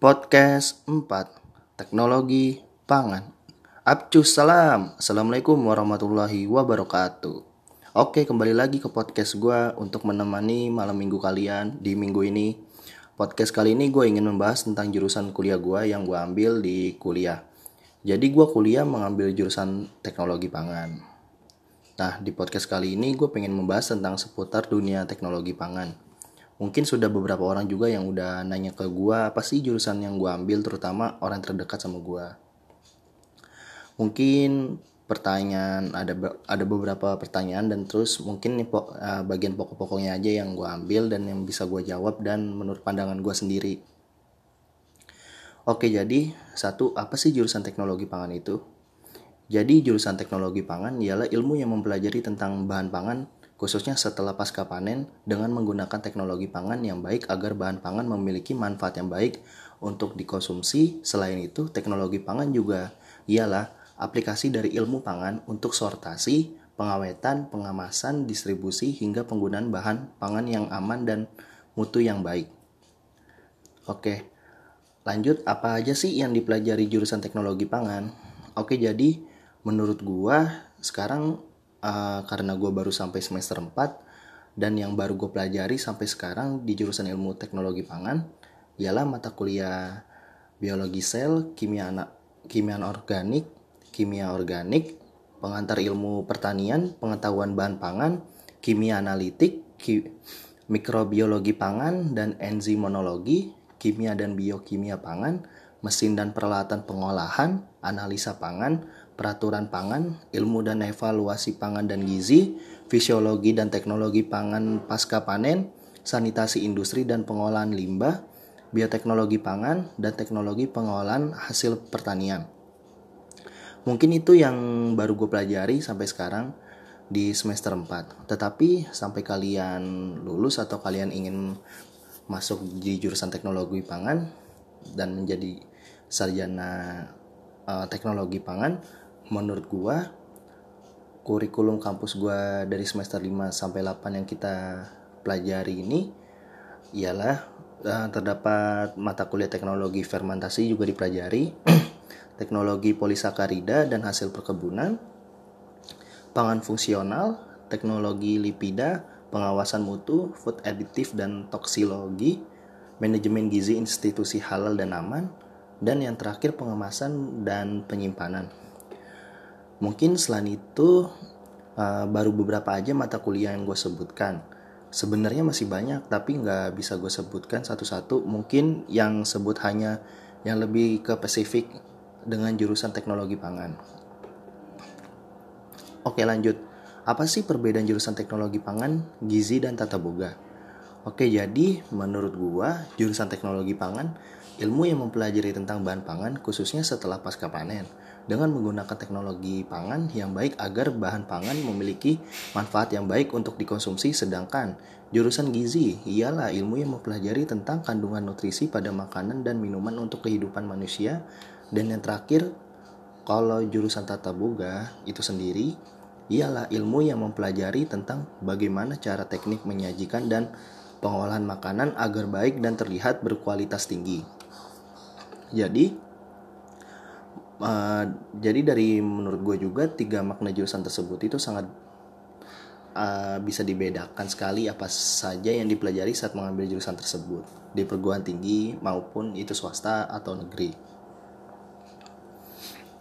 Podcast 4 Teknologi Pangan. Abcus salam. Assalamualaikum warahmatullahi wabarakatuh. Oke kembali lagi ke podcast gue Untuk menemani malam minggu kalian di minggu ini. Podcast kali ini gue ingin membahas tentang jurusan kuliah gue yang gue ambil di kuliah. Jadi gue kuliah mengambil jurusan teknologi pangan. Nah di podcast kali ini gue pengen membahas tentang seputar dunia teknologi pangan mungkin sudah beberapa orang juga yang udah nanya ke gue apa sih jurusan yang gue ambil terutama orang terdekat sama gue mungkin pertanyaan ada ada beberapa pertanyaan dan terus mungkin nih uh, bagian pokok-pokoknya aja yang gue ambil dan yang bisa gue jawab dan menurut pandangan gue sendiri. Oke jadi satu apa sih jurusan teknologi pangan itu? Jadi jurusan teknologi pangan ialah ilmu yang mempelajari tentang bahan pangan khususnya setelah pasca panen dengan menggunakan teknologi pangan yang baik agar bahan pangan memiliki manfaat yang baik untuk dikonsumsi. Selain itu, teknologi pangan juga ialah aplikasi dari ilmu pangan untuk sortasi, pengawetan, pengemasan, distribusi hingga penggunaan bahan pangan yang aman dan mutu yang baik. Oke. Lanjut, apa aja sih yang dipelajari jurusan teknologi pangan? Oke, jadi menurut gua sekarang uh, karena gue baru sampai semester 4 dan yang baru gue pelajari sampai sekarang di jurusan ilmu teknologi pangan ialah mata kuliah biologi sel, kimia anak, kimia organik, kimia organik, pengantar ilmu pertanian, pengetahuan bahan pangan, kimia analitik, ki, mikrobiologi pangan dan enzimonologi, kimia dan biokimia pangan, mesin dan peralatan pengolahan, analisa pangan, peraturan pangan, ilmu dan evaluasi pangan dan gizi, fisiologi dan teknologi pangan pasca panen, sanitasi industri dan pengolahan limbah, bioteknologi pangan, dan teknologi pengolahan hasil pertanian. Mungkin itu yang baru gue pelajari sampai sekarang di semester 4. Tetapi sampai kalian lulus atau kalian ingin masuk di jurusan teknologi pangan dan menjadi sarjana uh, teknologi pangan, menurut gua kurikulum kampus gua dari semester 5 sampai 8 yang kita pelajari ini ialah uh, terdapat mata kuliah teknologi fermentasi juga dipelajari, teknologi polisakarida dan hasil perkebunan, pangan fungsional, teknologi lipida, pengawasan mutu, food additive dan toksiologi, manajemen gizi institusi halal dan aman, dan yang terakhir pengemasan dan penyimpanan. Mungkin selain itu uh, baru beberapa aja mata kuliah yang gue sebutkan. Sebenarnya masih banyak tapi nggak bisa gue sebutkan satu-satu. Mungkin yang sebut hanya yang lebih ke spesifik dengan jurusan teknologi pangan. Oke lanjut. Apa sih perbedaan jurusan teknologi pangan, gizi, dan tata boga? Oke jadi menurut gua jurusan teknologi pangan ilmu yang mempelajari tentang bahan pangan khususnya setelah pasca panen dengan menggunakan teknologi pangan yang baik agar bahan pangan memiliki manfaat yang baik untuk dikonsumsi sedangkan jurusan gizi ialah ilmu yang mempelajari tentang kandungan nutrisi pada makanan dan minuman untuk kehidupan manusia dan yang terakhir kalau jurusan tata boga itu sendiri ialah ilmu yang mempelajari tentang bagaimana cara teknik menyajikan dan pengolahan makanan agar baik dan terlihat berkualitas tinggi. Jadi uh, jadi dari menurut gue juga tiga makna jurusan tersebut itu sangat uh, bisa dibedakan sekali apa saja yang dipelajari saat mengambil jurusan tersebut di perguruan tinggi maupun itu swasta atau negeri.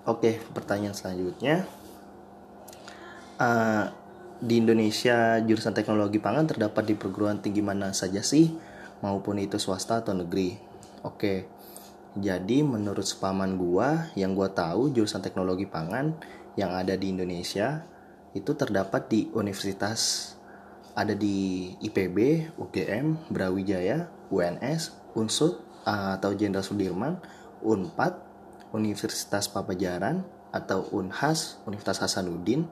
Oke, pertanyaan selanjutnya. Uh, di Indonesia jurusan teknologi pangan terdapat di perguruan tinggi mana saja sih maupun itu swasta atau negeri. Oke. Jadi menurut sepaman gua yang gua tahu jurusan teknologi pangan yang ada di Indonesia itu terdapat di universitas ada di IPB, UGM, Brawijaya, UNS, Unsud atau Jenderal Sudirman, Unpad, Universitas Papajaran atau Unhas, Universitas Hasanuddin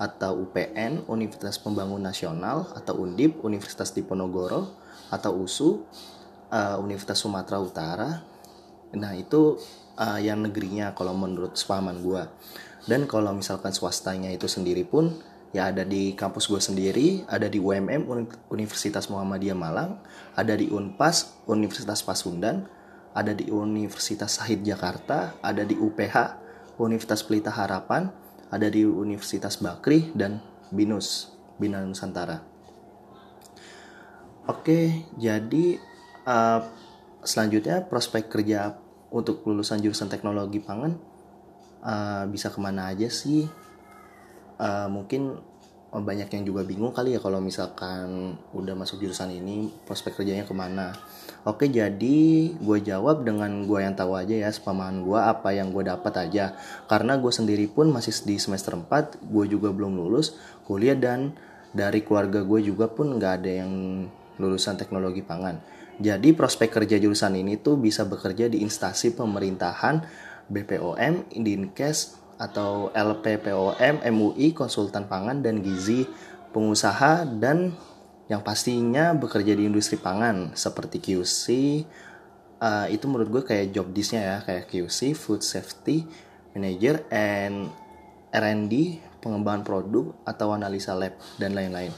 atau UPN, Universitas Pembangunan Nasional atau Undip, Universitas Diponegoro atau USU, uh, Universitas Sumatera Utara, Nah itu uh, yang negerinya kalau menurut sepaman gue. Dan kalau misalkan swastanya itu sendiri pun ya ada di kampus gue sendiri, ada di UMM Universitas Muhammadiyah Malang, ada di Unpas Universitas Pasundan, ada di Universitas Sahid Jakarta, ada di UPH, Universitas Pelita Harapan, ada di Universitas Bakri dan BINUS, Bina Nusantara. Oke, jadi uh, selanjutnya prospek kerja untuk lulusan jurusan teknologi pangan uh, bisa ke mana aja sih? Uh, mungkin banyak yang juga bingung kali ya kalau misalkan udah masuk jurusan ini prospek kerjanya ke mana. Oke jadi gue jawab dengan gue yang tahu aja ya sepemahaman gue apa yang gue dapat aja. Karena gue sendiri pun masih di semester 4 gue juga belum lulus kuliah dan dari keluarga gue juga pun nggak ada yang lulusan teknologi pangan jadi prospek kerja jurusan ini tuh bisa bekerja di instansi pemerintahan BPOM, Dinkes, atau LPPOM, MUI, konsultan pangan dan gizi, pengusaha dan yang pastinya bekerja di industri pangan seperti QC uh, itu menurut gue kayak job desknya ya kayak QC, food safety manager, and R&D, pengembangan produk atau analisa lab dan lain-lain.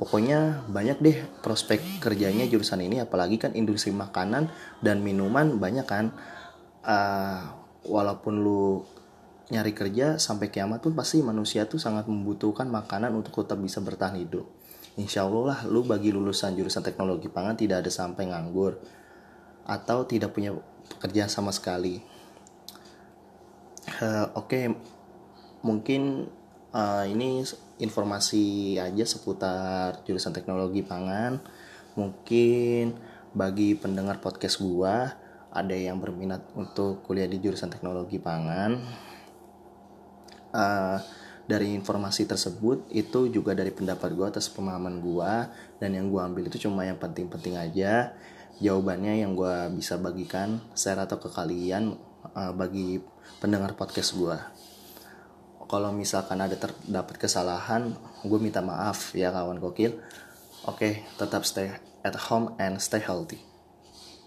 Pokoknya banyak deh prospek kerjanya jurusan ini apalagi kan industri makanan dan minuman banyak kan. Uh, walaupun lu nyari kerja sampai kiamat pun pasti manusia tuh sangat membutuhkan makanan untuk tetap bisa bertahan hidup. Insya Allah lah lu bagi lulusan jurusan teknologi pangan tidak ada sampai nganggur atau tidak punya pekerjaan sama sekali. Uh, Oke, okay. mungkin uh, ini informasi aja seputar jurusan teknologi pangan. Mungkin bagi pendengar podcast gua ada yang berminat untuk kuliah di jurusan teknologi pangan. Uh, dari informasi tersebut itu juga dari pendapat gue atas pemahaman gue dan yang gue ambil itu cuma yang penting-penting aja. Jawabannya yang gue bisa bagikan share atau ke kalian uh, bagi pendengar podcast gue kalau misalkan ada terdapat kesalahan gue minta maaf ya kawan gokil. Oke tetap stay at home and stay healthy